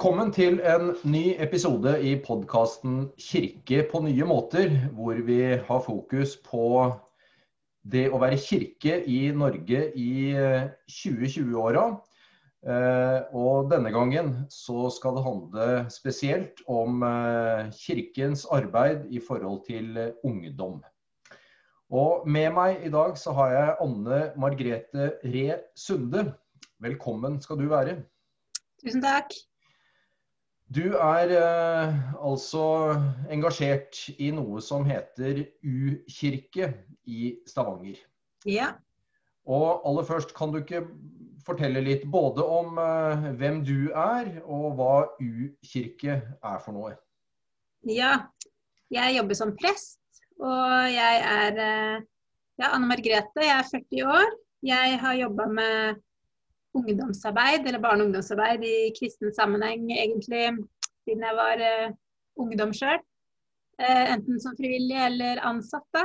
Velkommen til en ny episode i podkasten 'Kirke på nye måter', hvor vi har fokus på det å være kirke i Norge i 2020-åra. Eh, og denne gangen så skal det handle spesielt om eh, kirkens arbeid i forhold til ungdom. Og med meg i dag så har jeg Anne Margrete Re Sunde. Velkommen skal du være. Tusen takk. Du er eh, altså engasjert i noe som heter U-kirke i Stavanger. Ja. Og aller først, kan du ikke fortelle litt både om eh, hvem du er, og hva U-kirke er for noe? Ja, jeg jobber som prest, og jeg er eh, ja, Anne Margrethe, jeg er 40 år. Jeg har jobba med ungdomsarbeid, eller barne- og ungdomsarbeid i kristen sammenheng egentlig siden jeg var uh, ungdom sjøl. Uh, eh, enten som frivillig eller ansatt.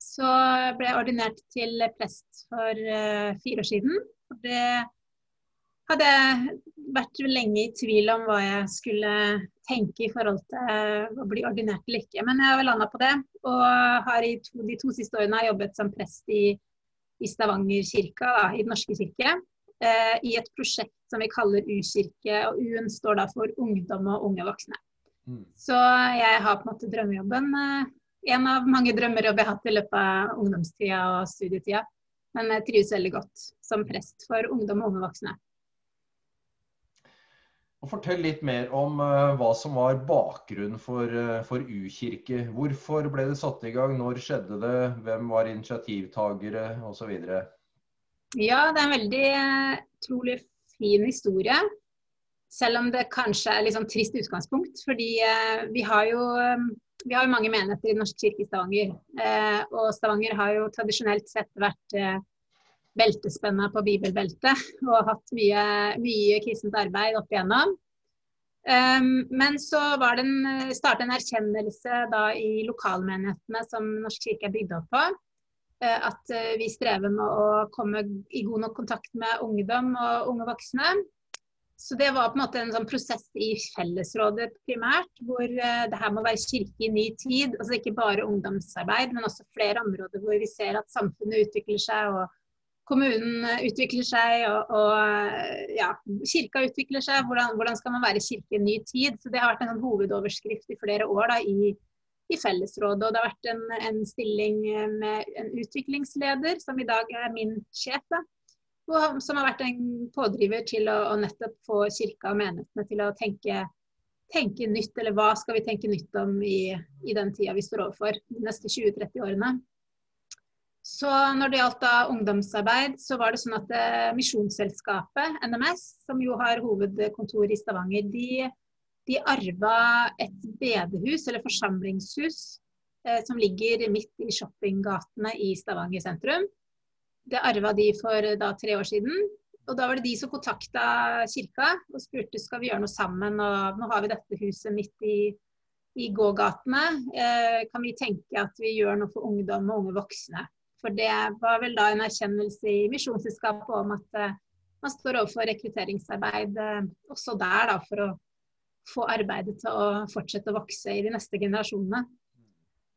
Så ble jeg ordinert til prest for uh, fire år siden. Og det hadde jeg vært lenge i tvil om hva jeg skulle tenke i forhold til å bli ordinert eller ikke. Men jeg har landa på det, og har to, de to siste årene jobbet som prest i, i Stavanger kirka, da, i Den norske kirke i et prosjekt som vi kaller U-kirke. og U-en står da for ungdom og unge voksne. Mm. Så jeg har på en måte drømmejobben. Eh, en av mange drømmejobber jeg har hatt i løpet av ungdomstida og studietida. Men jeg trives veldig godt som prest for ungdom og unge voksne. Og fortell litt mer om uh, hva som var bakgrunnen for, for U-kirke. Hvorfor ble det satt i gang, når skjedde det, hvem var initiativtagere osv.? Ja, det er en veldig utrolig fin historie. Selv om det kanskje er litt sånn trist utgangspunkt. Fordi eh, vi, har jo, eh, vi har jo mange menigheter i Norsk kirke i Stavanger. Eh, og Stavanger har jo tradisjonelt sett vært eh, beltespenna på bibelbeltet. Og hatt mye, mye kristent arbeid opp igjennom. Um, men så var det en, eh, startet en erkjennelse da i lokalmenighetene som Norsk kirke er bygd opp på. Eh, at eh, vi strever med å komme i god nok kontakt med ungdom og unge voksne. Så det var på en måte en sånn prosess i fellesrådet primært, hvor eh, det her må være kirke i ny tid. altså Ikke bare ungdomsarbeid, men også flere områder hvor vi ser at samfunnet utvikler seg. og Kommunen utvikler seg, og, og ja, kirka utvikler seg. Hvordan, hvordan, skal man være kirke i ny tid? Så Det har vært en sånn hovedoverskrift i flere år da, i i fellesrådet. Og det har vært en, en, stilling med en utviklingsleder, som i dag er min sjef. Da, og som har vært en pådriver til å, å nettopp få kirka og menighetene til å tenke, tenke, nytt, eller hva skal vi tenke nytt om i, i den tida vi står overfor de neste 20-30 årene. Så når det gjaldt da ungdomsarbeid, så var det sånn at eh, Misjonsselskapet, NMS, som jo har hovedkontor i Stavanger, de de arva et bedehus, eller forsamlingshus, eh, som ligger midt i shoppinggatene i Stavanger sentrum. Det arva de for eh, da, tre år siden. Og da var det de som kontakta kirka og spurte skal vi gjøre noe sammen. Og nå har vi dette huset midt i, i gågatene. Eh, kan vi tenke at vi gjør noe for ungdom og unge voksne? For det var vel da en erkjennelse i Misjonsselskapet om at eh, man står overfor rekrutteringsarbeid eh, også der da, for å få arbeidet til å fortsette å vokse i de neste generasjonene.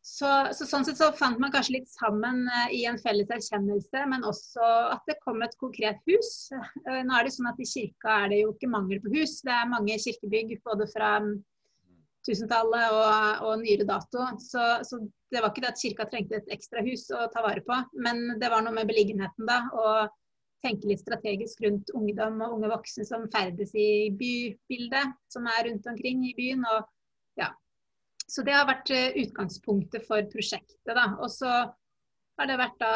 Så, så, sånn sett så fant man kanskje litt sammen uh, i en felles erkjennelse, men også at det kom et konkret hus. Uh, nå er det sånn at I kirka er det jo ikke mangel på hus. Det er mange kirkebygg både fra um, tusentallet og, og, nyere dato. Så, så, det var ikke det at kirka trengte et ekstra hus å ta vare på, men det var noe med beliggenheten da. og tenke litt strategisk rundt ungdom og unge voksne som ferdes i bybildet, som er rundt omkring i byen. Og, ja. Så det har vært eh, utgangspunktet for prosjektet. Da. Og så har det vært da,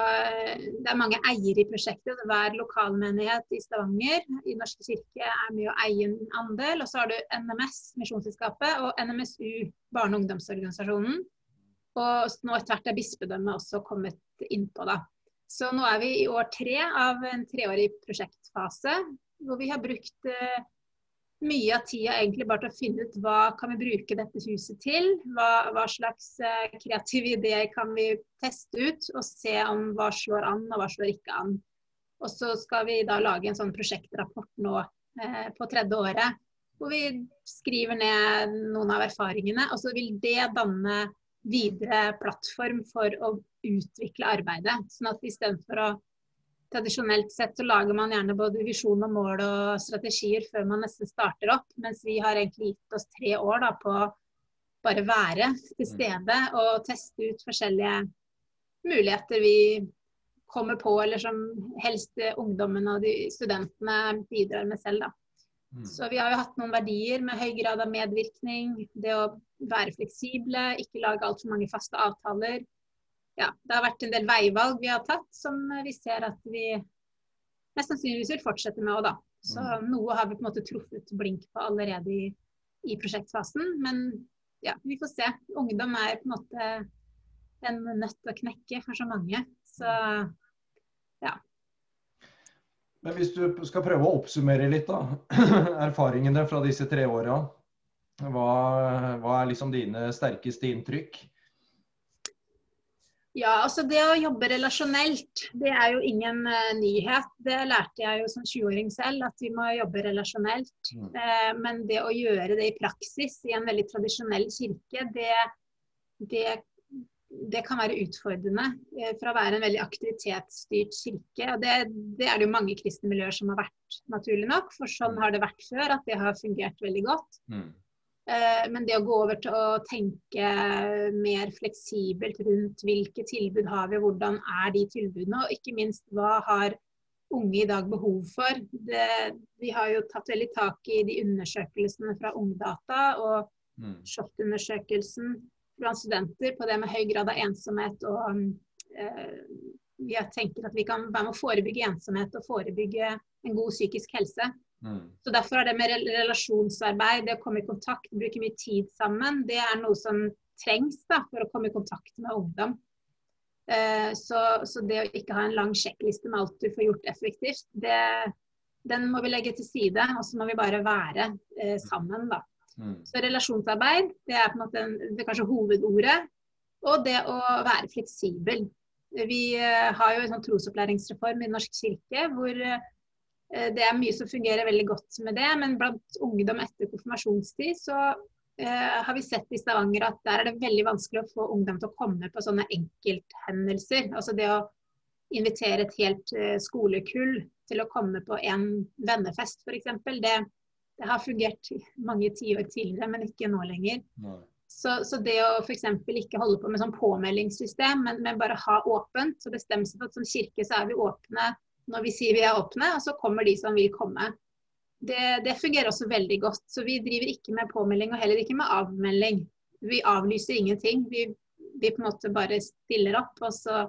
det er mange eiere i prosjektet. Hver lokalmenighet i Stavanger i Norske kirke er med å eie en andel. Og så har du NMS, Misjonsselskapet, og NMSU, barne- og ungdomsorganisasjonen. Og nå etter hvert er bispedømmet også kommet innpå. da. Så nå er vi i år tre av en treårig prosjektfase, hvor vi har brukt eh, mye av tida egentlig bare til å finne ut hva kan vi bruke dette huset til. Hva, hva slags eh, kreative ideer kan vi teste ut, og se om hva slår an og hva slår ikke an. Og så skal vi da lage en sånn prosjektrapport nå eh, på tredje året, hvor vi skriver ned noen av erfaringene. Og så vil det danne videre plattform for å utvikle arbeidet. Sånn at istedenfor å Tradisjonelt sett så lager man gjerne både visjon og mål og strategier før man nesten starter opp, mens vi har egentlig gitt oss tre år da, på bare være til mm. stede og teste ut forskjellige muligheter vi kommer på, eller som helst ungdommen og de studentene bidrar med selv. Da. Mm. Så vi har jo hatt noen verdier med høy grad av medvirkning. Det å være fleksible, ikke lage altfor mange faste avtaler. Ja, det har vært en del veivalg vi har tatt som vi ser at vi mest sannsynligvis vil fortsette med òg, da. Så mm. noe har vi på en måte truffet blink på allerede i, i prosjektfasen. Men ja, vi får se. Ungdom er på en måte en nøtt å knekke for så mange. Så ja, men hvis du skal prøve å oppsummere litt, da. Erfaringene fra disse tre åra. Hva, hva, er liksom dine sterkeste inntrykk? Ja, altså Det å jobbe relasjonelt, det er jo ingen uh, nyhet. Det lærte jeg jo som 20-åring selv, at vi må jobbe relasjonelt. Mm. Uh, men det å gjøre det i praksis i en veldig tradisjonell kirke, det, det det kan være utfordrende eh, fra å være en veldig aktivitetsstyrt kirke. og det, det, er det jo mange kristne miljøer som har vært, naturlig nok. For sånn mm. har det vært før, at det har fungert veldig godt. Mm. Eh, men det å gå over til å tenke mer fleksibelt rundt hvilke tilbud har vi, hvordan er de tilbudene, og ikke minst hva har unge i dag behov for. Det, vi har jo tatt veldig tak i de undersøkelsene fra Ungdata og mm. SHoT-undersøkelsen blant studenter på det med høy grad av ensomhet. og eh, Jeg tenker at vi kan være med å forebygge ensomhet og forebygge en god psykisk helse. Mm. Så Derfor er det med relasjonsarbeid, det å komme i kontakt, bruke mye tid sammen, det er noe som trengs da, for å komme i kontakt med ungdom. Eh, så, så, det å ikke ha en lang sjekkliste med alt du får gjort effektivt, det, den må vi legge til side. Og så må vi bare være eh, sammen, da. Mm. Så relasjonsarbeid det er på en måte det er kanskje hovedordet. Og det å være fleksibel. Vi uh, har jo en sånn trosopplæringsreform i Norsk kirke hvor uh, det er mye som fungerer veldig godt med det. Men blant ungdom etter konfirmasjonstid så uh, har vi sett i Stavanger at der er det veldig vanskelig å få ungdom til å komme på sånne enkelthendelser. Altså det å invitere et helt skolekull til å komme på en vennefest f.eks. Det, det har fungert mange tiår tidligere, men ikke nå lenger. Så, så, det å f.eks. ikke holde på med sånn påmeldingssystem, men, men, bare ha åpent, så bestemme seg for at som kirke så er vi åpne når vi sier vi er åpne, og så kommer de som vil komme. Det, det fungerer også veldig godt. Så vi driver ikke med påmelding og heller ikke med avmelding. Vi avlyser ingenting. Vi, vi på en måte bare stiller opp, og så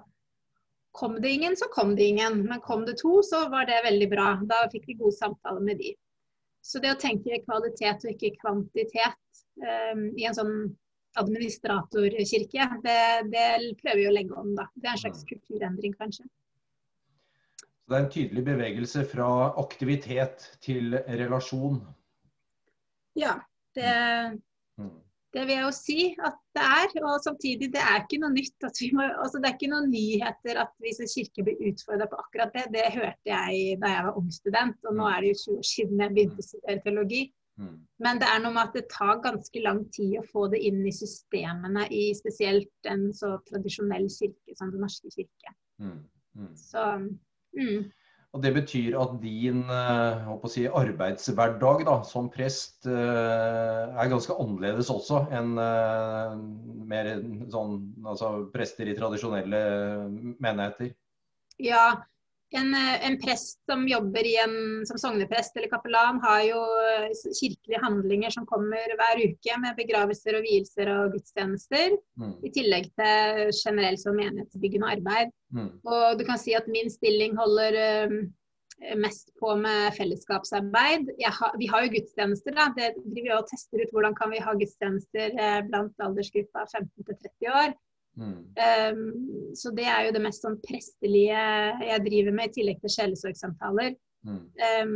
kom det ingen, så kom det ingen. Men kom det to, så var det veldig bra. Da fikk vi gode samtaler med de. Så det å tenke kvalitet og ikke kvantitet um, i en sånn administratorkirke, det, det, prøver vi å legge om, da. Det er en slags kulturendring, kanskje. Så det er en tydelig bevegelse fra aktivitet til relasjon? Ja, det, mm. Det vil jeg jo si at det er. Og samtidig, det er ikke noe nytt. Må, altså det er ikke noen nyheter at vi som kirke blir utfordra på akkurat det. Det hørte jeg da jeg var ung student, og nå mm. er det jo 20 år siden jeg begynte å studere teologi. Mm. Men det er noe med at det tar ganske lang tid å få det inn i systemene i spesielt en så tradisjonell kirke som Den norske kirke. Mm. Så mm. Og Det betyr at din eh, si, arbeidshverdag da, som prest eh, er ganske annerledes også enn eh, mer sånn, altså prester i tradisjonelle menigheter? Ja, en, en, prest som jobber en, som sogneprest eller kapellan, har jo kirkelige handlinger som kommer hver uke, med begravelser og vielser og gudstjenester. Mm. I tillegg til generelt som menighetsbyggende arbeid. Mm. Og du kan si at min stilling holder um, mest på med fellesskapsarbeid. Ha, vi har jo gudstjenester, da. Det driver vi og tester ut hvordan kan vi ha gudstjenester eh, blant aldersgruppa 15 til 30 år. Mm. Um, så det er jo det mest sånn prestelige jeg driver med, i tillegg til sjelesorgsamtaler. Mm. Um,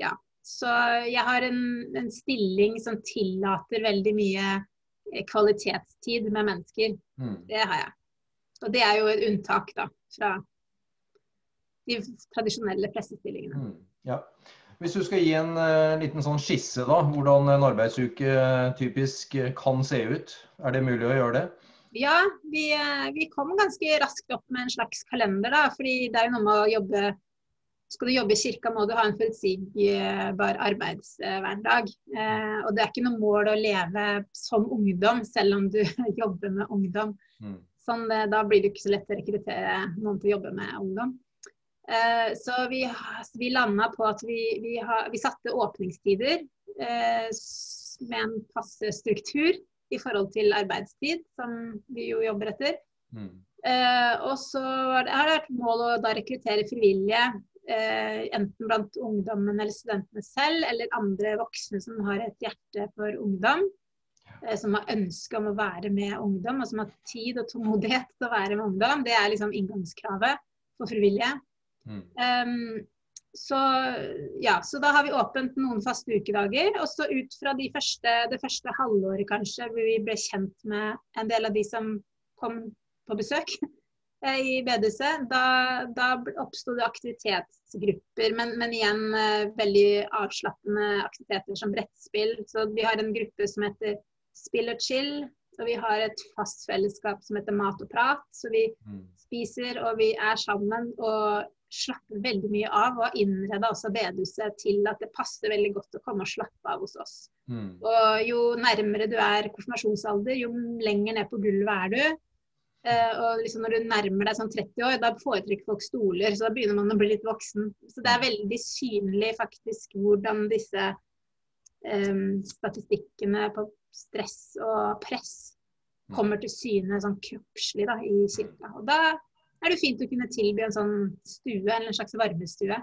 ja. Så jeg har en, en, stilling som tillater veldig mye eh, kvalitetstid med mennesker. Mm. Det har jeg. Og det er jo et unntak da, fra de tradisjonelle pressestillingene. Mm, ja. Hvis du skal gi en uh, liten sånn skisse, da, hvordan en arbeidsuke typisk kan se ut, er det mulig å gjøre det? Ja, vi, vi kom ganske raskt opp med en slags kalender, da. fordi det er jo noe med å jobbe skal du jobbe i kirka, må du ha en forutsigbar arbeidshverdag. Eh, og det er ikke noe mål å leve som ungdom, selv om du jobber med ungdom. Mm. Sånn, eh, da blir det ikke så lett å rekruttere noen til å jobbe med ungdom. Eh, så vi, vi landa på at vi, vi, ha, vi satte åpningstider eh, med en passe struktur i forhold til arbeidstid, som vi jo jobber etter. Mm. Eh, og så har det vært mål å da rekruttere frivillige eh, enten blant ungdommen eller studentene selv, eller andre voksne som har et hjerte for ungdom. Eh, som har ønske om å være med ungdom, og som har tid og tålmodighet til å være med ungdom. Det er liksom inngangskravet for frivillige. Mm. Um, så, ja, så da har vi åpent noen faste ukedager. Og så ut fra de første, det første halvåret kanskje, hvor vi ble kjent med en del av de som kom på besøk, Eh, i bedehuset. Da, da oppsto det aktivitetsgrupper, men, men igjen eh, veldig avslappende aktiviteter som brettspill. Så vi har en gruppe som heter Spill og chill. Og vi har et fast fellesskap som heter Mat og prat. Så vi mm. spiser og vi er sammen og slapper veldig mye av. Og har innreda også bedehuset til at det passer veldig godt å komme og slappe av hos oss. Mm. Og jo nærmere du er konfirmasjonsalder, jo lenger ned på gulvet er du, Uh, og liksom når du nærmer deg sånn 30 år, da foretrekker folk stoler. Så da begynner man å bli litt voksen. Så det er veldig synlig faktisk hvordan disse um, statistikkene på stress og press mm. kommer til syne sånn kroppslig da, i kirka. Og da er det fint å kunne tilby en sånn stue, eller en slags varmestue.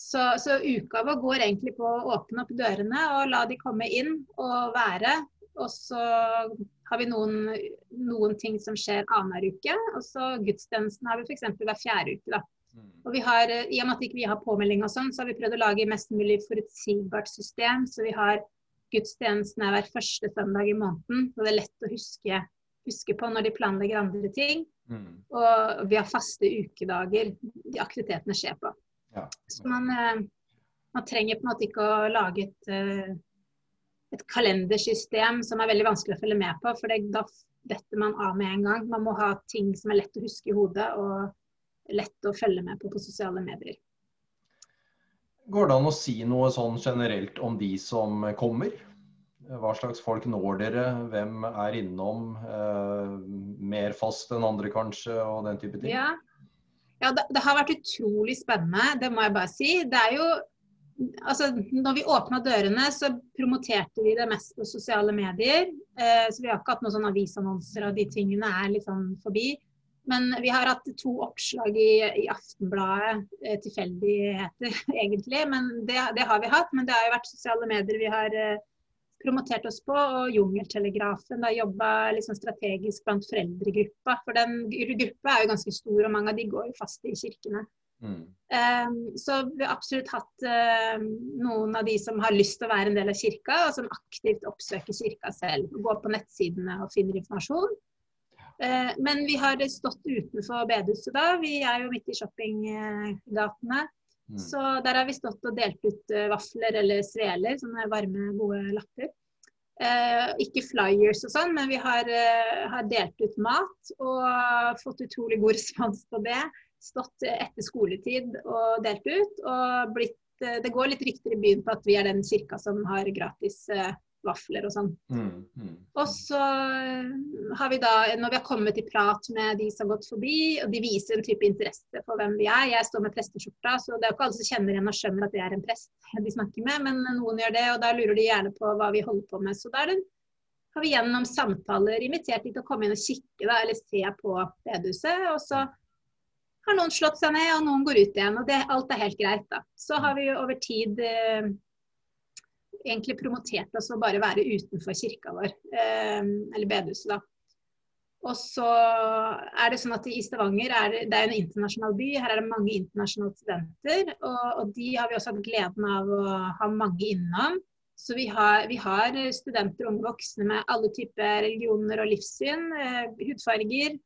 Så, så uka går egentlig på å åpne opp dørene og la de komme inn og være. Og så har vi noen, noen ting som skjer annenhver uke. Og så gudstjenesten har vi f.eks. hver fjerde uke. da. Mm. Og vi har, I og med at vi ikke har påmelding og sånn, så har vi prøvd å lage mest mulig forutsigbart system. Så vi har gudstjenesten hver første søndag i måneden. Så det er lett å huske, huske på når de planlegger andre ting. Mm. Og vi har faste ukedager de aktivitetene skjer på. Ja. Så man, eh, man, trenger på en måte ikke å lage et uh, et kalendersystem som er veldig vanskelig å følge med på. For det, da detter man av med en gang. Man må ha ting som er lett å huske i hodet og lett å følge med på på sosiale medier. Går det an å si noe sånn generelt om de som kommer? Hva slags folk når dere? Hvem er innom? Eh, mer fast enn andre kanskje, og den type ting? Ja, ja det, det, har vært utrolig spennende, det må jeg bare si. Det er jo altså, når vi åpna dørene, så promoterte vi det mest på sosiale medier. Eh, så vi har ikke hatt noen sånne avisannonser, og de tingene er litt sånn forbi. Men vi har hatt to oppslag i, i Aftenbladet, eh, tilfeldigheter egentlig. Men det, det, har vi hatt. Men det har jo vært sosiale medier vi har eh, promotert oss på. Og Jungeltelegrafen har jobba liksom strategisk blant foreldregruppa. For den gruppa er jo ganske stor, og mange av de går jo fast i kirkene. Mm. Um, så vi har absolutt hatt uh, noen av de som har lyst til å være en del av kirka, og som aktivt oppsøker kirka selv. og Går på nettsidene og finner informasjon. Uh, men vi har stått utenfor bedehuset da. Vi er jo midt i shoppinggatene. Mm. Så der har vi stått og delt ut uh, vafler eller sveler, sånne varme, gode lapper. Eh, ikke flyers og sånn, men vi har, eh, har, delt ut mat og fått utrolig god respons på det stått etter skoletid og delt ut. Og blitt, eh, det går litt rykter i byen på at vi er den kirka som har gratis eh, vafler og sånn. Mm, mm. Og så eh, har vi da, når vi har kommet i prat med de som har gått forbi, og de viser en type interesse for hvem vi er Jeg står med presteskjorta, så det er jo ikke alle som kjenner igjen og skjønner at det er en prest de snakker med, men noen gjør det, og da lurer de gjerne på hva vi holder på med. Så da det, har vi gjennom samtaler invitert de til å komme inn og kikke da, eller se på bedehuset. Og så har noen slått seg ned, og noen går ut igjen. og det, Alt er helt greit. da. Så har vi over tid eh, egentlig promotert oss å bare være utenfor kirka vår, eh, eller bedehuset, da. Og så er det sånn at I Stavanger er det, er en internasjonal by. Her er det mange internasjonale studenter. Og, og, de har vi også hatt gleden av å ha mange innom. Så vi har, vi har studenter og unge voksne med alle typer religioner og livssyn. Eh, hudfarger,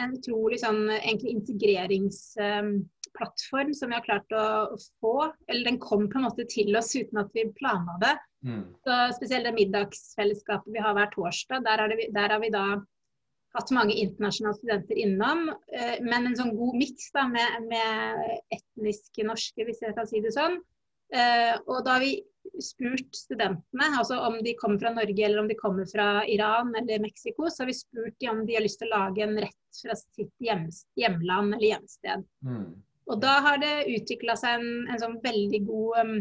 en utrolig sånn, egentlig integreringsplattform plattform som vi har klart å, å, få. Eller den kom på en måte til oss uten at vi planla det. Mm. Så Spesielt det middagsfellesskapet vi har hver torsdag, der, det, der har vi da hatt mange internasjonale studenter innom. Eh, men en sånn god miks med, med, etniske norske, hvis jeg kan si det sånn. Eh, og da har vi spurt studentene, altså om de kommer fra Norge eller om de kommer fra Iran eller Mexico, så har vi spurt dem om de har lyst til å lage en rett fra sitt hjem, hjemland eller hjemsted. Mm. Og da har det utvikla seg en, en, sånn veldig god um,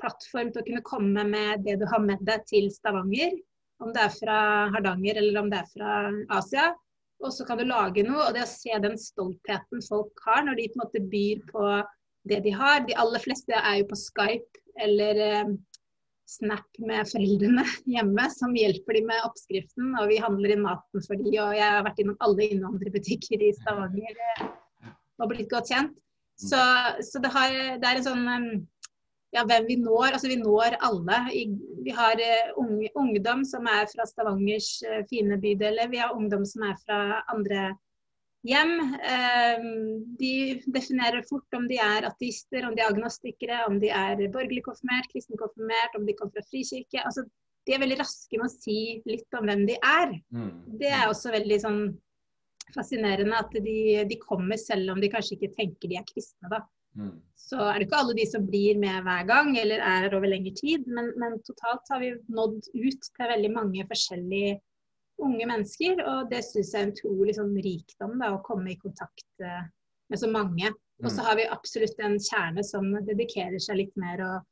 plattform til å kunne komme med det du har med deg til Stavanger. Om det er fra Hardanger eller om det er fra Asia. Og så kan du lage noe. Og det å se den stoltheten folk har når de på en måte byr på det de har. De aller fleste er jo på Skype eller eh, Snap med foreldrene hjemme som hjelper dem med oppskriften. Og vi handler inn maten for dem. Og jeg har vært innom alle innvandrerbutikker i Stavanger eh, og blitt godt kjent. Så, så det, har, det, er en sånn ja, hvem vi når. Altså vi når alle. Vi har uh, unge, ungdom som er fra Stavangers uh, fine bydeler. Vi har ungdom som er fra andre hjem. De definerer fort om de er ateister, om de er agnostikere, om de er borgerlig konfirmert, kristen konfirmert, om de kommer fra frikirke. Altså, de er veldig raske med å si litt om hvem de er. Mm. Det er også veldig sånn fascinerende at de, de, kommer selv om de kanskje ikke tenker de er kristne. da. Mm. Så er det ikke alle de som blir med hver gang, eller er her over lengre tid. Men, men, totalt har vi nådd ut til veldig mange forskjellige unge mennesker. Og det syns jeg er en utrolig sånn, rikdom, da, å komme i kontakt uh, med så mange. Mm. Og så har vi absolutt en kjerne som dedikerer seg litt mer og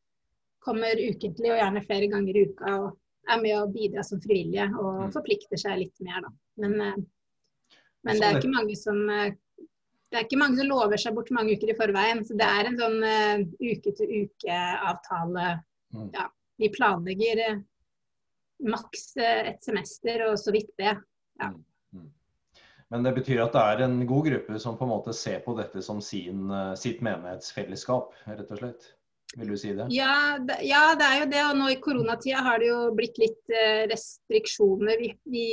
kommer ukentlig og gjerne flere ganger i uka. og er med å bidra som frivillige og mm. forplikter seg litt mer. Da. Men uh, men det er ikke mange som eh, det er ikke mange som lover seg bort mange uker i forveien. Så det er en sånn uh, uke-til-uke-avtale. Mm. Ja, vi planlegger uh, maks et semester, og så vidt det. Ja. Mm. Mm. Men det betyr at det er en god gruppe som på en måte ser på dette som sin, sitt menighetsfellesskap, rett og slett? Vil du si det? Ja, det, ja, det er jo det. Og nå i koronatida har det jo blitt litt restriksjoner. Vi, vi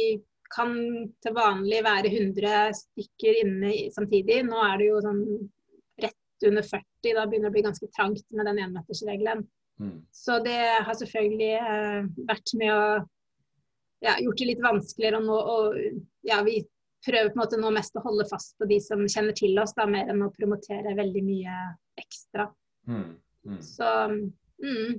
kan til vanlig være 100 stykker inne samtidig. Nå er det jo sånn rett under 40. Da begynner det å bli ganske trangt med den énmetersregelen. Mm. Så det har selvfølgelig eh, vært med å ja, gjort det litt vanskeligere. Nå, og ja, vi prøver på en måte nå mest å holde fast på de som kjenner til oss, da, mer enn å promotere veldig mye ekstra. Mm. Mm. Så mm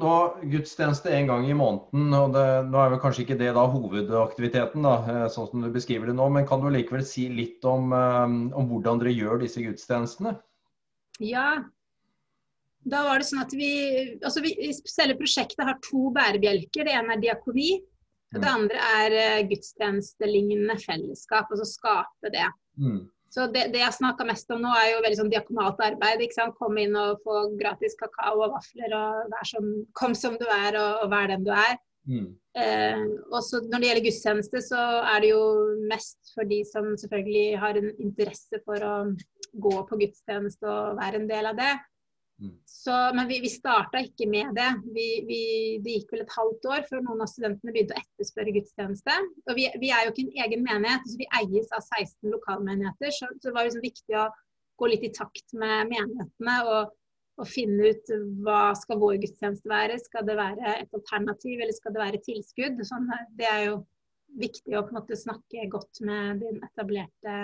nå gudstjeneste en gang i måneden, og det, nå er vel kanskje ikke det da hovedaktiviteten, da, eh, sånn som du beskriver det nå, men kan du likevel si litt om, eh, om hvordan dere gjør disse gudstjenestene? Ja, da var det sånn at vi, altså vi Selve prosjektet har to bærebjelker. Det ene er diakoni. Og det mm. andre er eh, gudstjenestelignende fellesskap, altså skape det. Mm. Så det, det jeg snakka mest om nå, er jo veldig sånn diakonalt arbeid. ikke sant? Komme inn og få gratis kakao og vafler og vær som, kom som du er og, og vær den du er. Mm. Eh, og så Når det gjelder gudstjeneste, så er det jo mest for de som selvfølgelig har en interesse for å gå på gudstjeneste og være en del av det. Mm. Så, men vi, vi starta ikke med det. Vi, vi, det gikk vel et halvt år før noen av studentene begynte å etterspørre gudstjeneste. Og vi, vi er jo ikke en egen menighet, så vi eies av 16 lokalmenigheter. Så, så det var liksom viktig å gå litt i takt med menighetene og, og, finne ut hva skal vår gudstjeneste være. Skal det være et alternativ, eller skal det være tilskudd? Sånn, det er jo viktig å på en måte snakke godt med den etablerte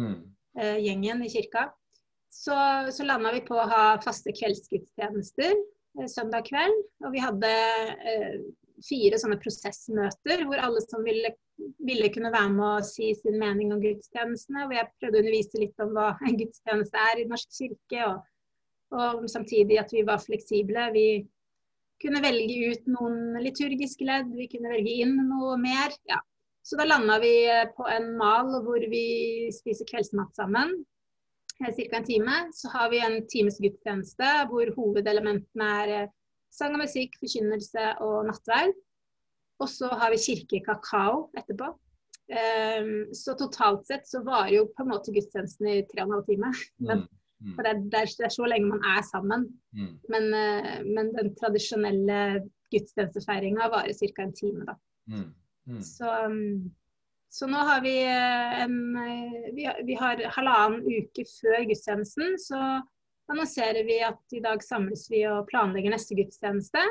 mm. uh, gjengen i kirka så, så landa vi på å ha faste kveldsgudstjenester eh, søndag kveld. Og vi hadde eh, fire sånne prosessmøter hvor alle som ville, ville, kunne være med og si sin mening om gudstjenestene. Hvor jeg prøvde å undervise litt om hva en gudstjeneste er i Den norske kirke. Og, og samtidig at vi var fleksible. Vi kunne velge ut noen liturgiske ledd, vi kunne velge inn noe mer. Ja. Så da landa vi på en mal hvor vi spiser kveldsmat sammen ca. en time. Så har vi en times gudstjeneste hvor hovedelementene er eh, sang og musikk, forkynnelse og nattverd. Og så har vi kirkekakao etterpå. Um, så totalt sett så varer jo på en måte gudstjenesten i tre og en halv time. Men, mm. For det er, det, er, så lenge man er sammen. Mm. Men, uh, men, den tradisjonelle gudstjenestefeiringa varer ca. en time, da. Mm. mm. Så um, Så nå har vi en vi har, vi har halvannen uke før gudstjenesten, så annonserer vi at i dag samles vi og planlegger neste gudstjeneste.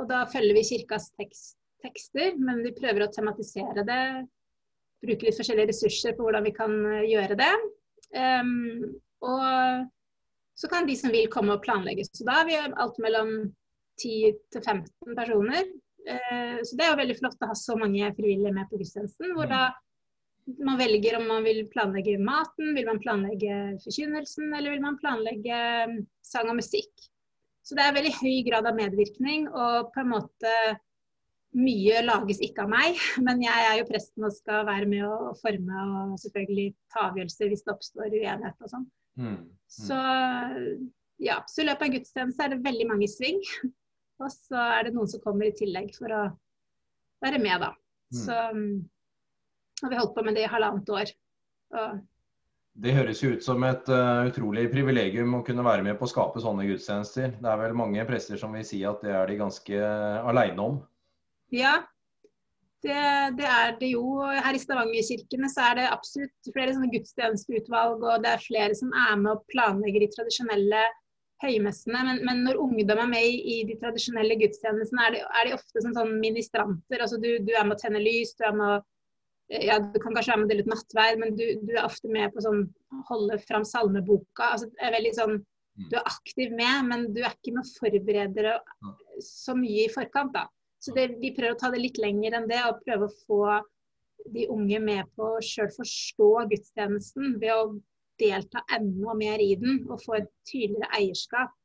Og da følger vi kirkas tekst, tekster, men vi prøver å tematisere det. Bruke litt forskjellige ressurser på hvordan vi kan gjøre det. Um, og så kan de som vil komme og planlegge. Så da har vi alt mellom 10 til 15 personer. Uh, så det er jo veldig flott å ha så mange frivillige med på gudstjenesten. Hvor da man velger om man vil planlegge maten, vil man planlegge forkynnelsen, eller vil man planlegge um, sang og musikk. Så det er veldig høy grad av medvirkning, og på en måte mye lages ikke av meg. Men jeg er jo presten og skal være med å forme og selvfølgelig ta avgjørelser hvis det oppstår uenighet og sånn. Mm. Mm. Så ja, så i løpet av gudstjeneste er det veldig mange sving. Og så er det noen som kommer i tillegg for å være med, da. Mm. Så um, har vi holdt på med det i halvannet år. Og det høres jo ut som et uh, utrolig privilegium å kunne være med på å skape sånne gudstjenester. Det er vel mange prester som vil si at det er de ganske uh, aleine om? Ja, det, det, er det jo. Her i Stavangerkirkene så er det absolutt flere sånne gudstjenesteutvalg, og det er flere som er med og planlegger de tradisjonelle høymessene. Men, men når ungdom er med i, i de tradisjonelle gudstjenestene, er er de ofte som sånn ministranter. Altså du, du er med å tenne lys, du er med å ja, Du kan kanskje være med å dele ut nattverd, men du, du, er ofte med på sånn holde fram salmeboka. altså er veldig sånn mm. Du er aktiv med, men du er ikke med å forberede deg så mye i forkant. da. Så det, Vi prøver å ta det litt lenger enn det, og prøve å få de unge med på å sjøl forstå gudstjenesten ved å delta enda mer i den og få et tydeligere eierskap.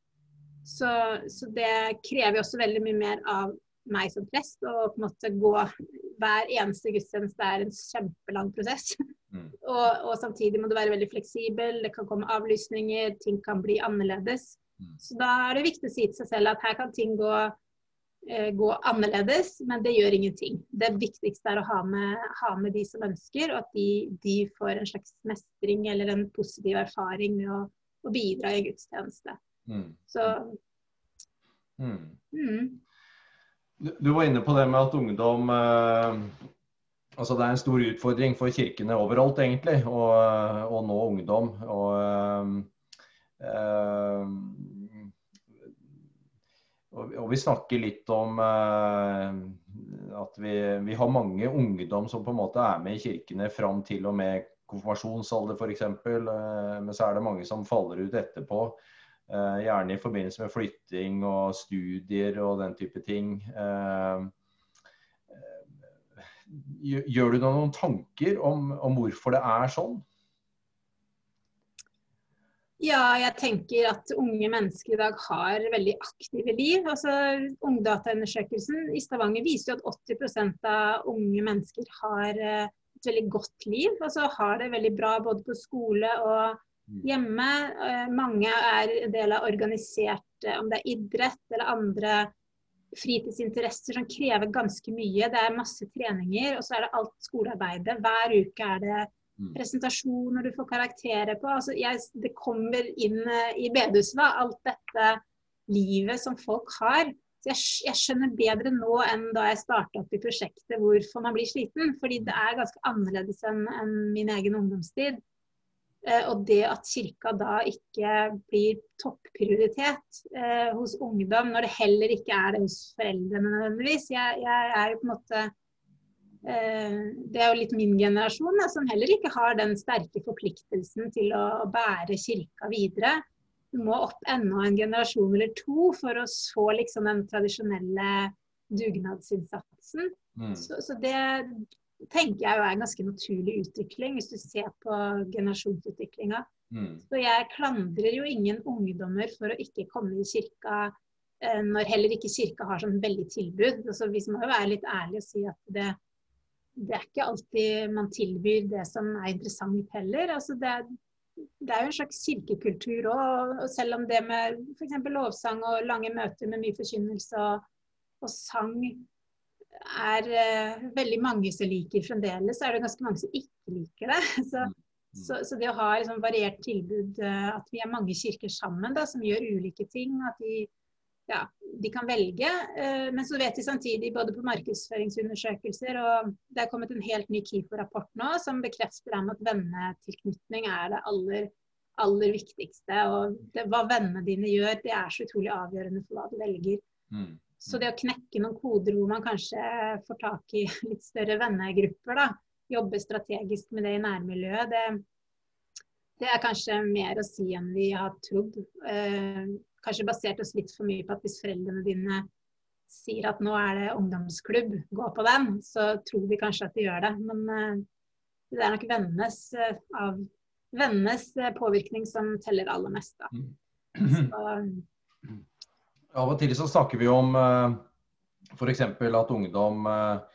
Så, så det krever også veldig mye mer av meg som prest å på en måte gå hver eneste gudstjeneste er en kjempelang prosess. Mm. og, og, samtidig må du være veldig fleksibel, det kan komme avlysninger, ting kan bli annerledes. Mm. Så da er det viktig å si til seg selv at her kan ting gå, gå annerledes, men det gjør ingenting. Det viktigste er å ha med, ha med de som ønsker, og at de, de, får en slags mestring eller en positiv erfaring med å, å bidra i gudstjeneste. Mm. Så mm. mm. Du var inne på det med at ungdom eh, Altså det er en stor utfordring for kirkene overalt, egentlig, å nå ungdom. Og, eh, og, vi snakker litt om eh, at vi, vi, har mange ungdom som på en måte er med i kirkene fram til og med konfirmasjonsalder f.eks. Men så er det mange som faller ut etterpå. Eh, gjerne i forbindelse med flytting og studier og den type ting. Eh, gjør du deg noen tanker om, om, hvorfor det er sånn? Ja, jeg tenker at unge mennesker i dag har veldig aktive liv. Altså, Ungdataundersøkelsen i Stavanger viser jo at 80% av unge mennesker har eh, et veldig godt liv. Altså har det veldig bra både på skole og Mm. hjemme. Eh, mange er en del av organisert, eh, om det er idrett eller andre fritidsinteresser som krever ganske mye. Det er masse treninger, og så er det alt skolearbeidet. Hver uke er det. Presentasjoner du får karakterer på. Altså, jeg, det kommer inn i i da, alt dette livet som folk har. Så jeg, jeg, skjønner bedre nå enn da jeg starta opp i prosjektet hvorfor man blir sliten. Fordi det er ganske annerledes enn, enn min egen ungdomstid. Eh, og det at kirka da ikke blir topprioritet eh, hos ungdom, når det heller ikke er det hos foreldrene nødvendigvis. Jeg, jeg er jo på en måte eh, Det er jo litt min generasjon da, som heller ikke har den sterke forpliktelsen til å, bære kirka videre. Du må opp enda en generasjon eller to for å få liksom den tradisjonelle dugnadsinnsatsen. Mm. Så, så det, tenker jeg jo er en ganske naturlig utvikling, hvis du ser på generasjonsutviklinga. Mm. Så jeg klandrer jo ingen ungdommer for å ikke komme i kirka eh, når heller ikke kirka har sånn veldig tilbud. Altså, vi må jo være litt ærlige og si at det, det, er ikke alltid man tilbyr det som er interessant heller. Altså, det, det, er jo en slags kirkekultur òg. Og selv om det med f.eks. lovsang og lange møter med mye forkynnelse og, og sang er eh, veldig mange som liker fremdeles, så er det ganske mange som ikke liker det. Så, mm. så, så det å ha liksom, variert tilbud, uh, at vi er mange kirker sammen da, som gjør ulike ting, at de ja, de kan velge. Eh, men så vet vi samtidig både på markedsføringsundersøkelser og det er kommet en helt ny KIFO-rapport nå som bekrefter at vennetilknytning er det aller, aller viktigste. Og det, hva vennene dine gjør, det er så utrolig avgjørende for hva du velger. Mm. Så det å knekke noen koder hvor man kanskje får tak i litt større vennegrupper, da, jobbe strategisk med det i nærmiljøet, det, det er kanskje mer å si enn vi har trodd. Eh, kanskje basert oss litt for mye på at hvis foreldrene dine sier at nå er det ungdomsklubb, gå på den, så tror vi kanskje at de gjør det. Men uh, det er nok vennenes, uh, av, vennenes uh, påvirkning som teller aller mest. Da. Mm. Så, av og til så snakker vi om f.eks. at ungdom Eh,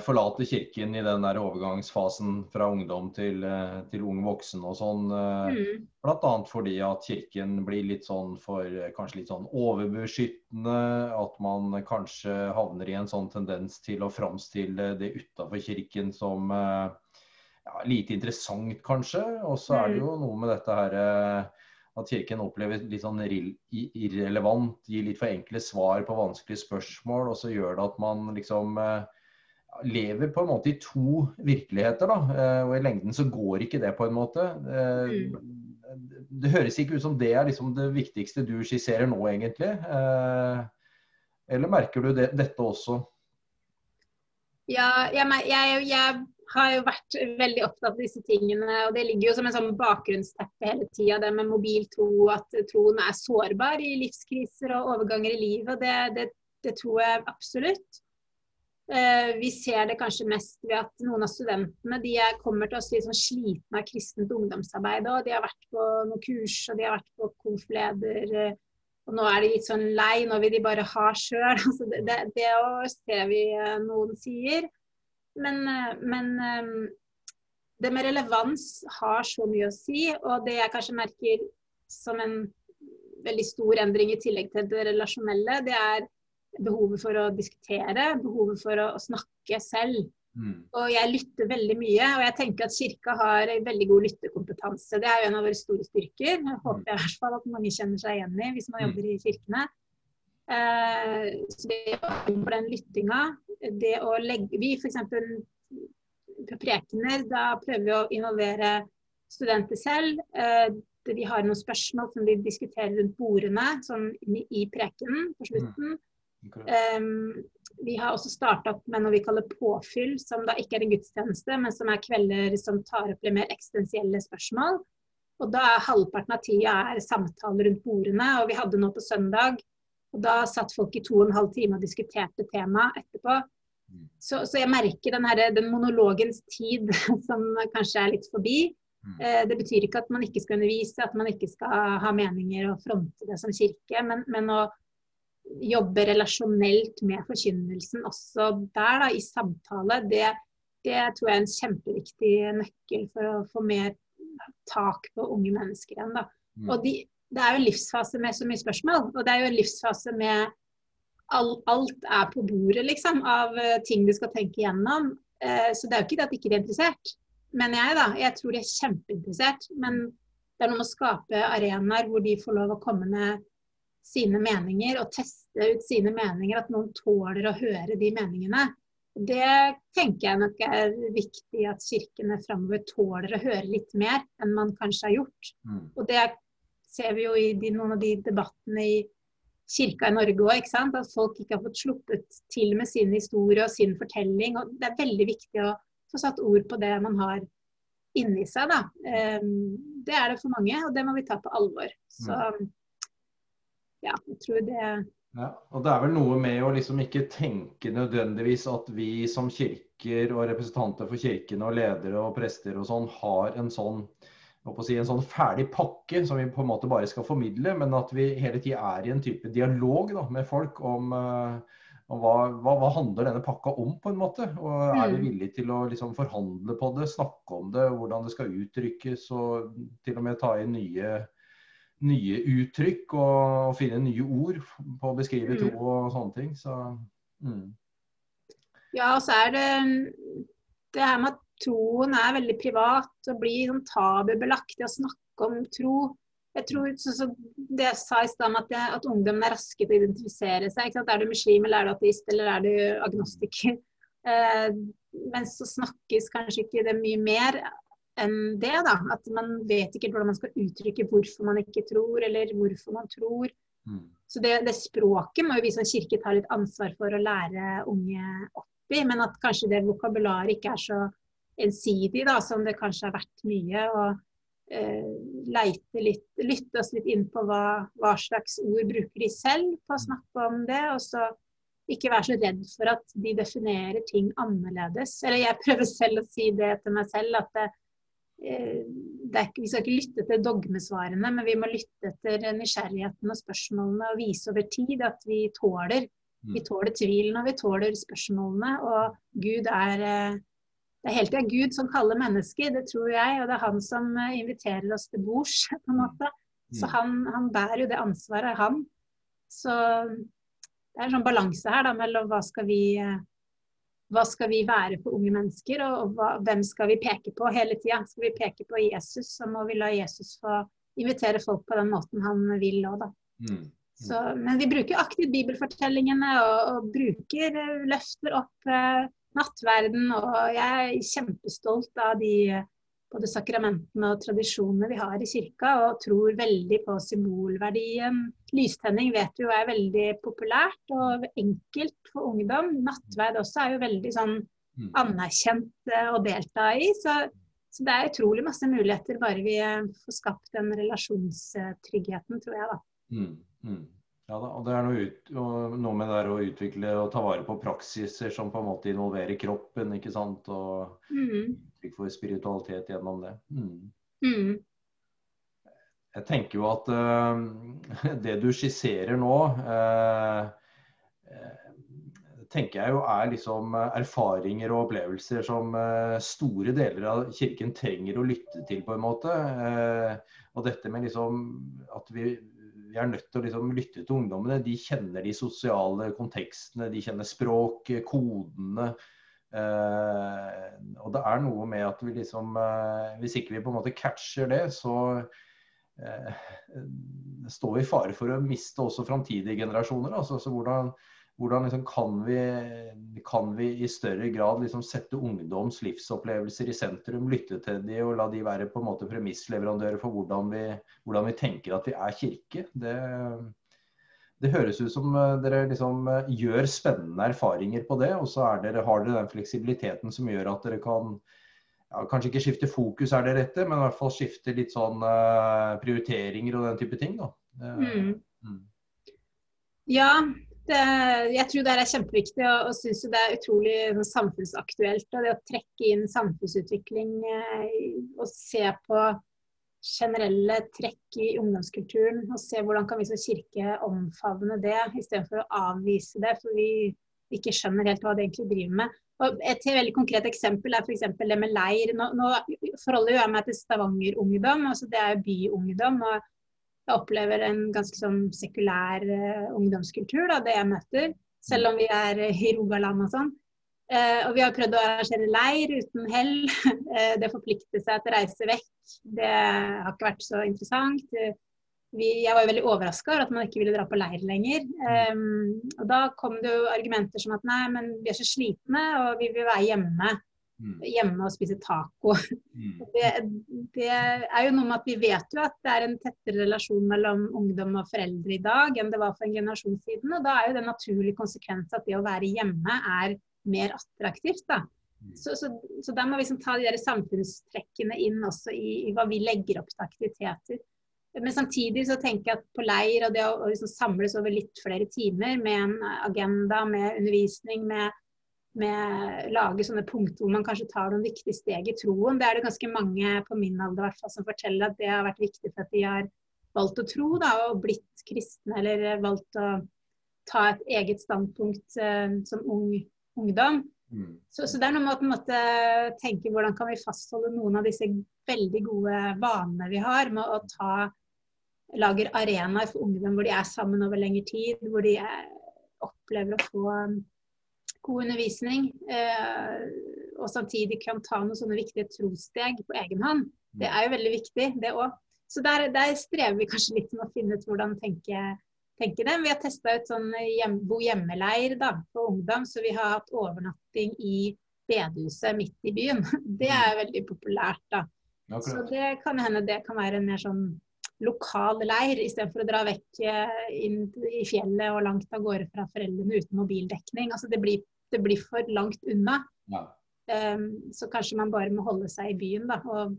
forlate kirken i den der overgangsfasen fra ungdom til, eh, til ung voksen og sånn. Eh, mm. Bl.a. fordi at kirken blir litt sånn for kanskje litt sånn overbeskyttende. At man kanskje havner i en sånn tendens til å framstille det utafor kirken som ja, lite interessant, kanskje. Og så er det mm. jo noe med dette her at Kirken oppleves litt sånn irrelevant, gir litt for enkle svar på vanskelige spørsmål. Og så gjør det at man liksom lever på en måte i to virkeligheter. da, eh, og I lengden så går ikke det på en måte. Eh, mm. Det høres ikke ut som det er liksom det viktigste du skisserer nå, egentlig. Eh, eller merker du det, dette også? Ja, jeg, jeg, jeg, har jo vært veldig opptatt av disse tingene. og Det ligger jo som en sånn bakgrunnsteppe hele tida, det med mobil tro, at troen er sårbar i livskriser og overganger i livet. Det, det, det tror jeg absolutt. Eh, vi ser det kanskje mest ved at noen av studentene de kommer til oss sånn slitne av kristent ungdomsarbeid. og De har vært på noen kurs og de har vært på konfleder. Eh, og nå er de litt sånn lei, nå vil de bare ha sjøl. Altså det, det, det ser vi eh, noen sier. Men, men, det med relevans har så mye å si. Og det jeg kanskje merker som en veldig stor endring i tillegg til det relasjonelle, det er behovet for å diskutere, behovet for å, å snakke selv. Mm. Og jeg lytter veldig mye, og jeg tenker at Kirka har veldig god lyttekompetanse. Det er jo en av våre store styrker. Jeg mm. håper jeg i hvert fall at mange kjenner seg igjen i hvis man mm. jobber i kirkene. Eh, så det å for den lyttinga, det å legge Vi f.eks. på prekener, da prøver vi å involvere studenter selv. Eh, vi har noen spørsmål som vi diskuterer rundt bordene sånn i prekenen på slutten. Mm. Um, vi har også starta opp med noe vi kaller påfyll, som da ikke er en gudstjeneste, men som er kvelder som tar opp litt mer eksistensielle spørsmål. Og da er halvparten av tida er samtaler rundt bordene. Og vi hadde nå på søndag, og da satt folk i to og en halv time og diskuterte temaet etterpå. Mm. Så, så, jeg merker den, her, den monologens tid som kanskje er litt forbi. Mm. Eh, det betyr ikke at man ikke skal undervise, at man ikke skal ha meninger og fronte det som kirke, men, men å jobbe relasjonelt med forkynnelsen også der, da, i samtale, det, det, tror jeg er en kjempeviktig nøkkel for å få mer tak på unge mennesker igjen. Da. Mm. Og de, det er jo en livsfase med så mye spørsmål, og det er jo en livsfase med all, alt er på bordet, liksom, av uh, ting du skal tenke igjennom. Uh, så det er jo ikke det at de ikke er interessert. Men jeg, da. Jeg tror de er kjempeinteressert. Men det er noe med å skape arenaer hvor de får lov å komme med sine meninger og teste ut sine meninger, at noen tåler å høre de meningene. Det tenker jeg nok er viktig at kirkene framover tåler å høre litt mer enn man kanskje har gjort. Mm. Og det ser vi jo i de, noen av de debattene i kirka i Norge òg, at folk ikke har fått sluppet til med sin historie og sin fortelling. og Det er veldig viktig å få satt ord på det man har inni seg. Da. Um, det er det for mange, og det må vi ta på alvor. Så mm ja, jeg tror det ja, og Det er vel noe med å liksom ikke tenke nødvendigvis at vi som kirker og representanter for kirkene og ledere og prester og sånn har en sånn si, en sånn ferdig pakke som vi på en måte bare skal formidle, men at vi hele tida er i en type dialog da, med folk om, uh, om hva, hva, hva, handler denne pakka om, på en måte. Og er vi mm. villige til å liksom, forhandle på det, snakke om det, hvordan det skal uttrykkes, og til og med ta inn nye nye uttrykk og, finne nye ord på å beskrive mm. tro og sånne ting. Så, mm. Ja, og så er det det her med at troen er veldig privat og blir sånn tabubelagt i å snakke om tro. Jeg tror, så, så Det jeg sa i stad, at, at ungdommen er raske til å identifisere seg. Er du muslim, eller er du ateist, eller er du agnostiker? Eh, men så snakkes kanskje ikke det mye mer enn det. da, At man vet ikke hvordan man skal uttrykke hvorfor man ikke tror, eller hvorfor man tror. Mm. Så det, det, språket må jo vi som kirke ta litt ansvar for å lære unge opp i. Men at kanskje det vokabularet ikke er så ensidig da, som det kanskje har vært mye. og eh, leite litt, lytte oss litt inn på hva, hva, slags ord bruker de selv på å snakke om det. Og så ikke være så redd for at de definerer ting annerledes. Eller jeg prøver selv å si det til meg selv, at det, eh, det er, vi skal ikke lytte til dogmesvarene, men vi må lytte etter nysgjerrigheten og spørsmålene og vise over tid at vi tåler. Vi mm. tåler tvilen og vi tåler spørsmålene. Og Gud er eh, det er hele tida Gud som kaller mennesker, det tror jeg. Og det er han som eh, inviterer oss til bords, på en måte. Så mm. han, han bærer jo det ansvaret, han. Så det er en sånn balanse her da, mellom hva skal vi hva skal vi være for unge mennesker, og, hva, hvem skal vi peke på hele tida? Skal vi peke på Jesus, så må vi la Jesus få invitere folk på den måten han vil òg, da. Mm. Så, men vi bruker aktivt bibelfortellingene og, og bruker, eh, løfter opp eh, nattverden. Og jeg er kjempestolt av de både sakramentene og tradisjonene vi har i kirka, og tror veldig på symbolverdien. Lystenning vet vi jo er veldig populært og enkelt for ungdom. Nattverd også er jo veldig sånn mm. anerkjent eh, å delta i. Så, så, det er utrolig masse muligheter bare vi eh, får skapt den relasjonstryggheten, tror jeg, da. Mm, mm. Ja da, og det er noe, ut, noe med det å utvikle og ta vare på praksiser som på en måte involverer kroppen, ikke sant. Og mm. Uttrykk for spiritualitet gjennom det. Mm. Mm. Jeg tenker jo at uh, det du skisserer nå, uh, tenker jeg jo er liksom erfaringer og opplevelser som uh, store deler av kirken trenger å lytte til, på en måte. og dette med liksom at vi vi er nødt til å liksom lytte til ungdommene. De kjenner de sosiale kontekstene, de kjenner språk, kodene. Eh, og det er noe med at vi liksom eh, Hvis ikke vi på en måte catcher det, så eh, står vi i fare for å miste også framtidige generasjoner. Altså, så hvordan, hvordan liksom kan, vi, kan, vi, i større grad liksom sette ungdoms livsopplevelser i sentrum, lytte til de og la de være på en måte premissleverandører for hvordan vi, hvordan vi tenker at vi er kirke? Det, det høres ut som eh, dere liksom eh, gjør spennende erfaringer på det, og så dere, har dere den fleksibiliteten som gjør at dere kan ja, Kanskje ikke skifte fokus er det rette, men i hvert fall skifte litt sånn uh, prioriteringer og den type ting. da. Mm. Mm. Ja, det, jeg tror det er kjempeviktig, og, og syns det er utrolig sånn, samfunnsaktuelt. Og det å trekke inn samfunnsutvikling eh, og se på generelle trekk i ungdomskulturen. Og se hvordan kan vi som kirke omfavne det, istedenfor å avvise det. For vi ikke skjønner helt hva det egentlig driver med. Og et veldig konkret eksempel er f.eks. det med leir. Nå, nå forholder jeg meg til Stavanger Ungdom, altså det er byungdom. og jeg opplever en ganske sånn sekulær uh, ungdomskultur, da, det jeg møter. Selv om vi er uh, i Rogaland og sånn. Uh, og vi har prøvd å arrangere leir uten hell. det forplikter seg til å reise vekk. Det har ikke vært så interessant. Vi, jeg var jo veldig overraska over at man ikke ville dra på leir lenger. Um, og da kom det jo argumenter som at nei, men vi er så slitne og vi vil være hjemme. Mm. hjemme og spise taco. Mm. Det, det, er jo noe med at Vi vet jo at det er en tettere relasjon mellom ungdom og foreldre i dag enn det var for en generasjon siden. og Da er jo det en naturlig konsekvens at det å være hjemme er mer attraktivt. da. Mm. Så, så, så da må vi liksom ta de der samfunnstrekkene inn også i, i, hva vi legger opp til aktiviteter. Men samtidig så tenker jeg at på leir og det å, å liksom samles over litt flere timer med en agenda, med undervisning, med med lage sånne punkter hvor man kanskje tar noen viktige steg i troen. Det er det ganske mange på min alder hvert fall, som forteller at det har vært viktig for at de har valgt å tro da, og blitt kristne, eller valgt å ta et eget standpunkt uh, som ung, ungdom. Mm. Så, så, det er noe med å måte, tenke hvordan kan vi fastholde noen av disse veldig gode vanene vi har, med å ta lager arenaer for ungdom hvor de er sammen over lengre tid, hvor de er, opplever å få god undervisning, eh, og samtidig kan ta noen sånne viktige trossteg på egen hånd. Det er jo veldig viktig, det òg. så der, der, strever vi kanskje litt med å finne ut hvordan tenke, tenke det. Vi har testa ut sånn hjem, bo hjemmeleir for ungdom, så vi har hatt overnatting i bedehuset midt i byen. Det er veldig populært, da. Så det kan hende det kan være en mer sånn lokal leir, istedenfor å dra vekk eh, inn i fjellet og langt av gårde fra foreldrene uten mobildekning. Altså det blir, det blir for langt unna. Ja. Um, så kanskje man bare må holde seg i byen, da. Og,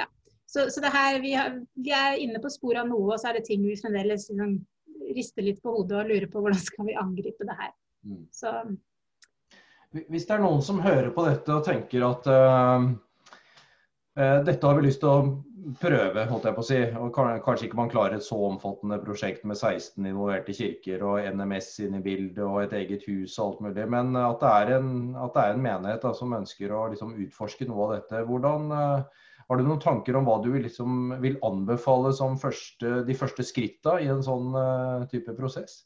ja. Så, så det her, vi, har, vi, er inne på sporet av noe, og så er det ting vi fremdeles liksom, rister litt på hodet og lurer på hvordan skal vi angripe det her. Mm. Så hvis det er noen som hører på dette og tenker at uh, uh, dette har vi lyst til å prøve, holdt jeg på å si, og kanskje ikke man klarer et så omfattende prosjekt med 16 involverte kirker og NMS inn i bildet og et eget hus og alt mulig, men at det er en, det er en menighet da, som ønsker å liksom, utforske noe av dette. Hvordan, uh, har du noen tanker om hva du liksom, vil anbefale som første, de første skritta i en sånn type prosess?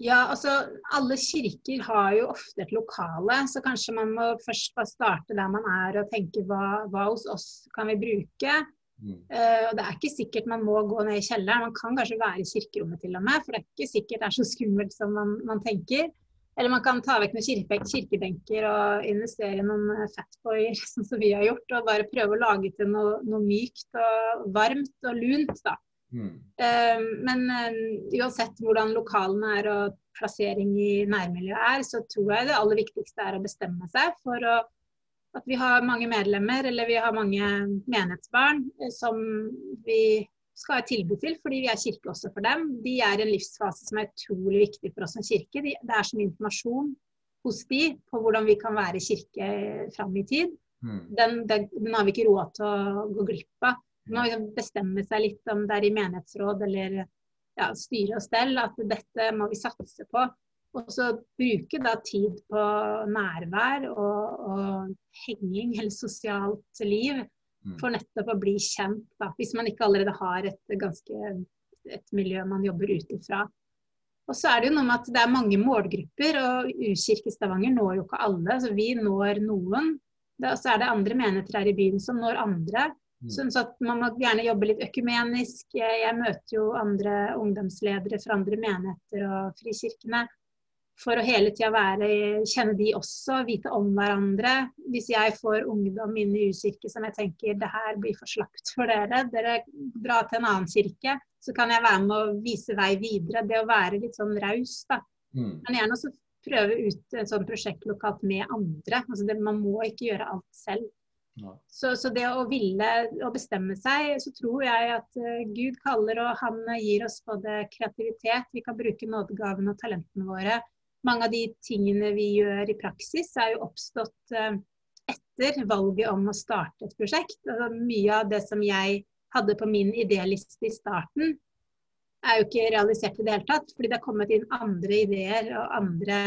Ja, altså alle kirker har jo ofte et lokale, så kanskje man må først bare starte der man er og tenke hva, hva hos oss kan vi bruke. Mm. Uh, og Det er ikke sikkert man må gå ned i kjelleren, man kan kanskje være i kirkerommet til og med. For det er ikke sikkert det er så skummelt som man, man tenker. Eller man kan ta vekk noen kirke, kirkebenker og investere i noen eh, fatboyer, sånn som vi har gjort. Og bare prøve å lage til noe, noe mykt og varmt og lunt. da. Mm. Uh, men uh, uansett hvordan lokalene er og plassering i nærmiljøet er, så tror jeg det aller viktigste er å bestemme seg for å, at vi har mange medlemmer eller vi har mange menighetsbarn som vi skal ha tilbud til, fordi vi er kirke også for dem. De er i en livsfase som er utrolig viktig for oss som kirke. De, det er så mye informasjon hos de på hvordan vi kan være kirke fram i tid. Mm. Den, den, den, har vi ikke råd til å gå glipp av. Man må bestemme seg litt om det er i menighetsråd eller ja, styre og stell, at dette må vi satse på. Og så bruke da tid på nærvær og, og henging eller sosialt liv. For nettopp å bli kjent. Da, hvis man ikke allerede har et ganske et miljø man jobber ut ifra. Og så er det jo noe med at det er mange målgrupper, og U-kirke Stavanger når jo ikke alle. så Vi når noen. Og så er det andre menigheter her i byen som når andre. Mm. Sånn at Man må gjerne jobbe litt økumenisk. Jeg møter jo andre ungdomsledere fra andre menigheter og frikirkene. For å hele tida være, kjenne de også, vite om hverandre. Hvis jeg får ungdom inn i U-kirke som jeg tenker det her blir for slapt for dere, dere drar til en annen kirke, så kan jeg være med å vise vei videre. Det å være litt sånn raus, da. Mm. Men gjerne også prøve ut et sånt prosjekt lokalt med andre. Altså det, man må ikke gjøre alt selv. Så, så, det å ville å bestemme seg, så tror jeg at uh, Gud kaller og han gir oss både kreativitet, vi kan bruke nådegavene og talentene våre. Mange av de tingene vi gjør i praksis er jo oppstått uh, etter valget om å starte et prosjekt. Altså, mye av det som jeg hadde på min idéliste i starten, er jo ikke realisert i det hele tatt. Fordi det har kommet inn andre ideer og andre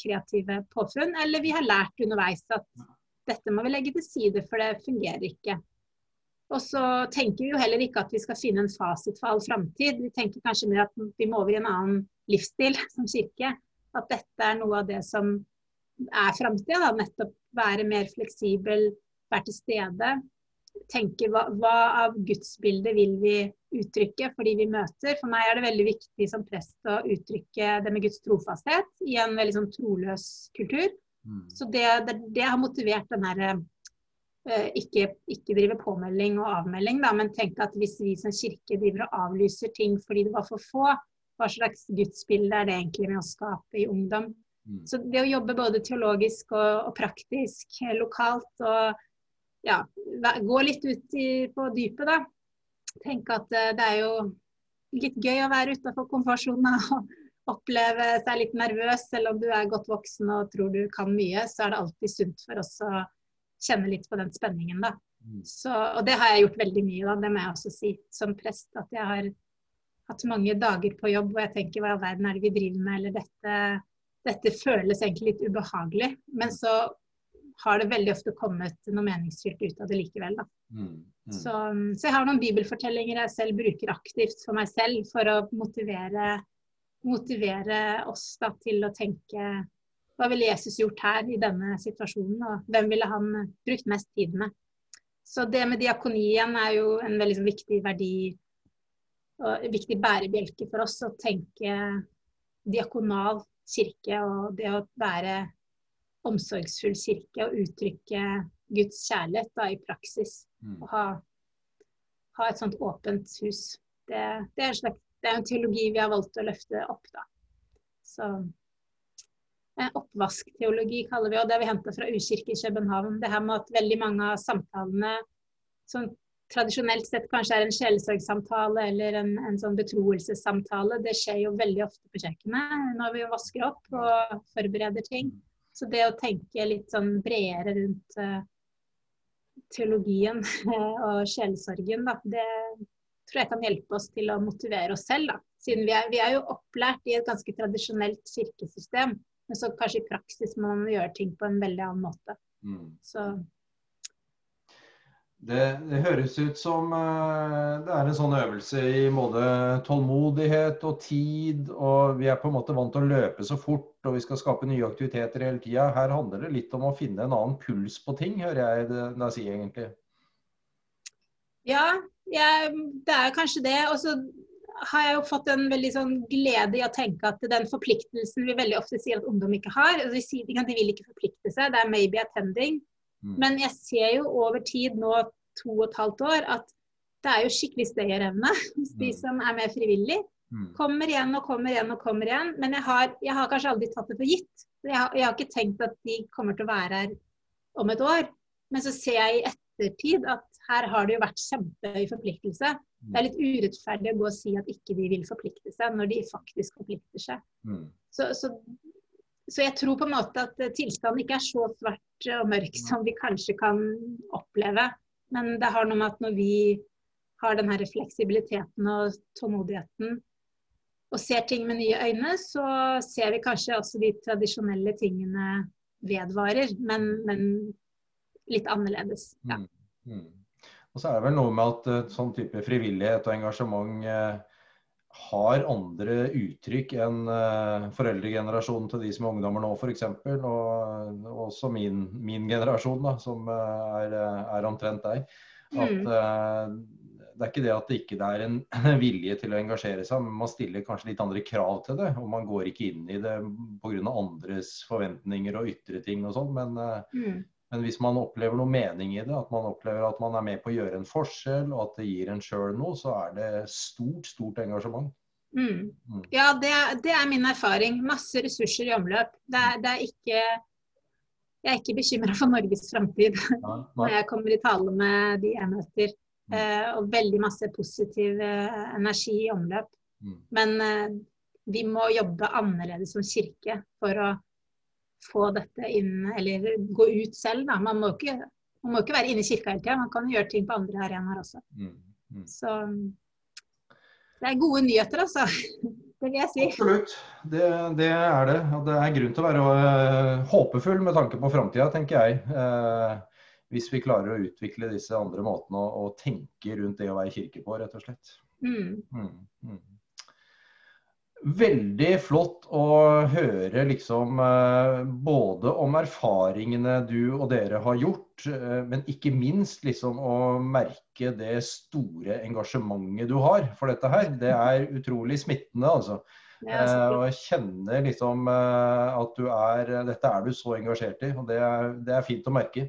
kreative påfunn. Eller vi har lært underveis at dette må vi legge til side, for det fungerer ikke. Og så tenker vi jo heller ikke at vi skal finne en fasit for all framtid. Vi tenker kanskje mer at vi må over i en annen livsstil som kirke. At dette er noe av det som er framtida. Nettopp være mer fleksibel, være til stede. Tenke hva, hva av gudsbildet vil vi uttrykke for de vi møter. For meg er det veldig viktig som prest å uttrykke det med Guds trofasthet i en veldig sånn troløs kultur. Mm. Så det, det, det, har motivert den her eh, ikke, ikke, drive påmelding og avmelding, da, men tenke at hvis vi som kirke driver og avlyser ting fordi det var for få, hva slags gudsbilde er det egentlig med å skape i ungdom? Mm. Så det å jobbe både teologisk og, og praktisk eh, lokalt og ja, gå litt ut i, på dypet, da. Tenke at eh, det er jo litt gøy å være utafor komfortsona og, oppleve seg litt nervøs, selv om du er godt voksen og tror du kan mye, så er det alltid sunt for oss å kjenne litt på den spenningen, da. Mm. Så, og det har jeg gjort veldig mye, da, det må jeg også si som prest. At jeg har hatt mange dager på jobb hvor jeg tenker hva i all verden er det vi driver med, eller dette, dette føles egentlig litt ubehagelig. Men så har det veldig ofte kommet noe meningsfylt ut av det likevel. Mm, mm. Så, så, jeg har noen bibelfortellinger jeg selv bruker aktivt for meg selv for å motivere motivere oss da, til å tenke hva ville Jesus gjort her i denne situasjonen, og hvem ville han brukt mest tid med? Så det med diakonien er jo en veldig viktig verdi og en viktig bærebjelke for oss å tenke diakonal kirke og det å være omsorgsfull kirke og uttrykke Guds kjærlighet da, i praksis. Mm. Og ha, ha, et sånt åpent hus. Det, det, er slags, det, er en teologi vi har valgt å løfte opp. da. Så Oppvaskteologi kaller vi og det har vi henta fra U-kirke i København. Det her med at veldig mange av samtalene som tradisjonelt sett kanskje er en sjelesorgsamtale eller en, en, sånn betroelsessamtale, det skjer jo veldig ofte på kjøkkenet når vi vasker opp og forbereder ting. Så det å tenke litt sånn bredere rundt uh, teologien og sjelesorgen, da, det tror jeg kan hjelpe oss til å motivere oss selv. Da. Siden vi er, vi er jo opplært i et ganske tradisjonelt kirkesystem. Men så kanskje i praksis må man gjøre ting på en veldig annen måte. Mm. Så det, det, høres ut som uh, det er en sånn øvelse i både tålmodighet og tid. Og vi er på en måte vant til å løpe så fort, og vi skal skape nye aktiviteter hele tida. Her handler det litt om å finne en annen puls på ting, hører jeg deg si egentlig. Ja, jeg, det er kanskje det. Og så har jeg jo fått en veldig sånn glede i å tenke at den forpliktelsen vi veldig ofte sier at ungdom ikke har altså de, sier, de vil ikke forplikte seg, det er maybe attending. Mm. Men jeg ser jo over tid, nå to og et halvt år, at det er jo skikkelig stayerevne hos de mm. som er med frivillig. Mm. Kommer igjen og kommer igjen og kommer igjen. Men jeg har, jeg har kanskje aldri tatt det for gitt. Jeg har, jeg har, ikke tenkt at de kommer til å være her om et år. Men så ser jeg i ettertid at her har det jo vært kjempehøy forpliktelse. Det er litt urettferdig å gå og si at ikke de vil forplikte seg, når de faktisk forplikter seg. Mm. Så, så, så, jeg tror på en måte at tilstanden ikke er så svart og mørk som vi kanskje kan oppleve. Men det har noe med at når vi har den her fleksibiliteten og tålmodigheten og ser ting med nye øyne, så ser vi kanskje også de tradisjonelle tingene vedvarer, men, men litt annerledes. Ja. Mm. Mm. Og så er det vel noe med at uh, sånn type frivillighet og engasjement uh, har andre uttrykk enn uh, foreldregenerasjonen til de som er ungdommer nå, f.eks. Og, og også min, min, generasjon, da, som er, er, omtrent deg. At mm. det er ikke det at det ikke er en vilje til å engasjere seg, men man stiller kanskje litt andre krav til det. Og man går ikke inn i det pga. andres forventninger og ytre ting og sånn. Men mm. Men hvis man opplever noe mening i det, at man opplever at man er med på å gjøre en forskjell, og at det gir en sjøl noe, så er det stort, stort engasjement. Mm. Mm. Ja, det det er, min erfaring. Masse ressurser i omløp. Det det er ikke Jeg er ikke bekymra for Norges framtid når jeg kommer i tale med de jeg møter. Mm. Eh, og veldig masse positiv eh, energi i omløp. Mm. Men eh, vi må jobbe annerledes som kirke for å få dette inn, eller gå ut selv. Da. Man må ikke, man må ikke være inne i kirka hele tida, man kan gjøre ting på andre arenaer også. Mm, mm. Så det er gode nyheter, altså. Det vil jeg si. Absolutt, det, det er det. Og det er grunn til å være uh, håpefull med tanke på framtida, tenker jeg. Eh, hvis vi klarer å utvikle disse andre måtene å, å, tenke rundt det å være kirke på, rett og slett. Mm. Veldig flott å høre liksom eh, både om erfaringene du og dere har gjort, eh, men ikke minst liksom å merke det store engasjementet du har for dette her. Det er utrolig smittende, altså. Å kjenne liksom at du er Dette er du så engasjert i, og det er, det er fint å merke.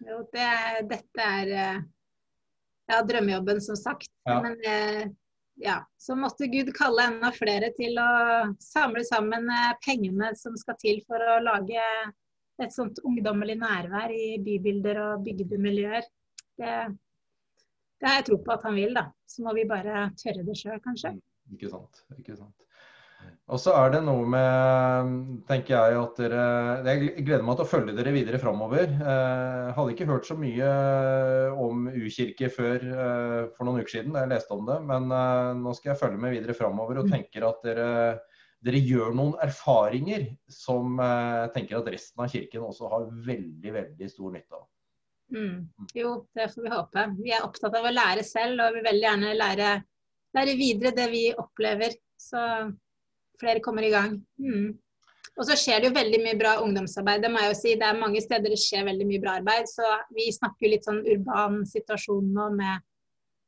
Jo, det, dette er ja, drømmejobben, som sagt. Ja. Men ja, så måtte Gud kalle enda flere til å samle sammen eh, pengene som skal til for å lage et sånt ungdommelig nærvær i bybilder og bygdemiljøer. Det, det har jeg tro på at han vil, da. Så må vi bare tørre det sjøl, kanskje. Mm, ikke sant. Ikke sant. Og så er det noe med, tenker jeg, at dere Jeg gleder meg til å følge dere videre framover. Eh, hadde ikke hørt så mye om U-kirke før eh, for noen uker siden da jeg leste om det, men eh, nå skal jeg følge med videre framover og mm. tenker at dere, dere gjør noen erfaringer som jeg eh, tenker at resten av kirken også har veldig, veldig stor nytte av. Mm. Jo, det får vi håpe. Vi er opptatt av å lære selv, og vil veldig gjerne lære, lære videre det vi opplever. Så flere kommer i gang. Mm. Og så skjer det jo veldig mye bra ungdomsarbeid. Det må jeg jo si. Det er mange steder det skjer veldig mye bra arbeid. Så vi snakker jo litt sånn urban situasjon nå med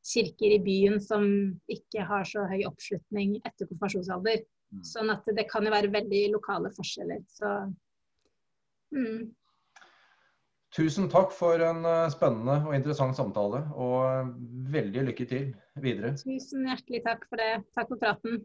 kirker i byen som ikke har så høy oppslutning etter konfirmasjonsalder. Mm. Sånn at det kan jo være veldig lokale forskjeller. Så mm. Tusen takk for en eh, spennende og interessant samtale, og veldig lykke til videre. Tusen hjertelig takk for det. Takk for praten.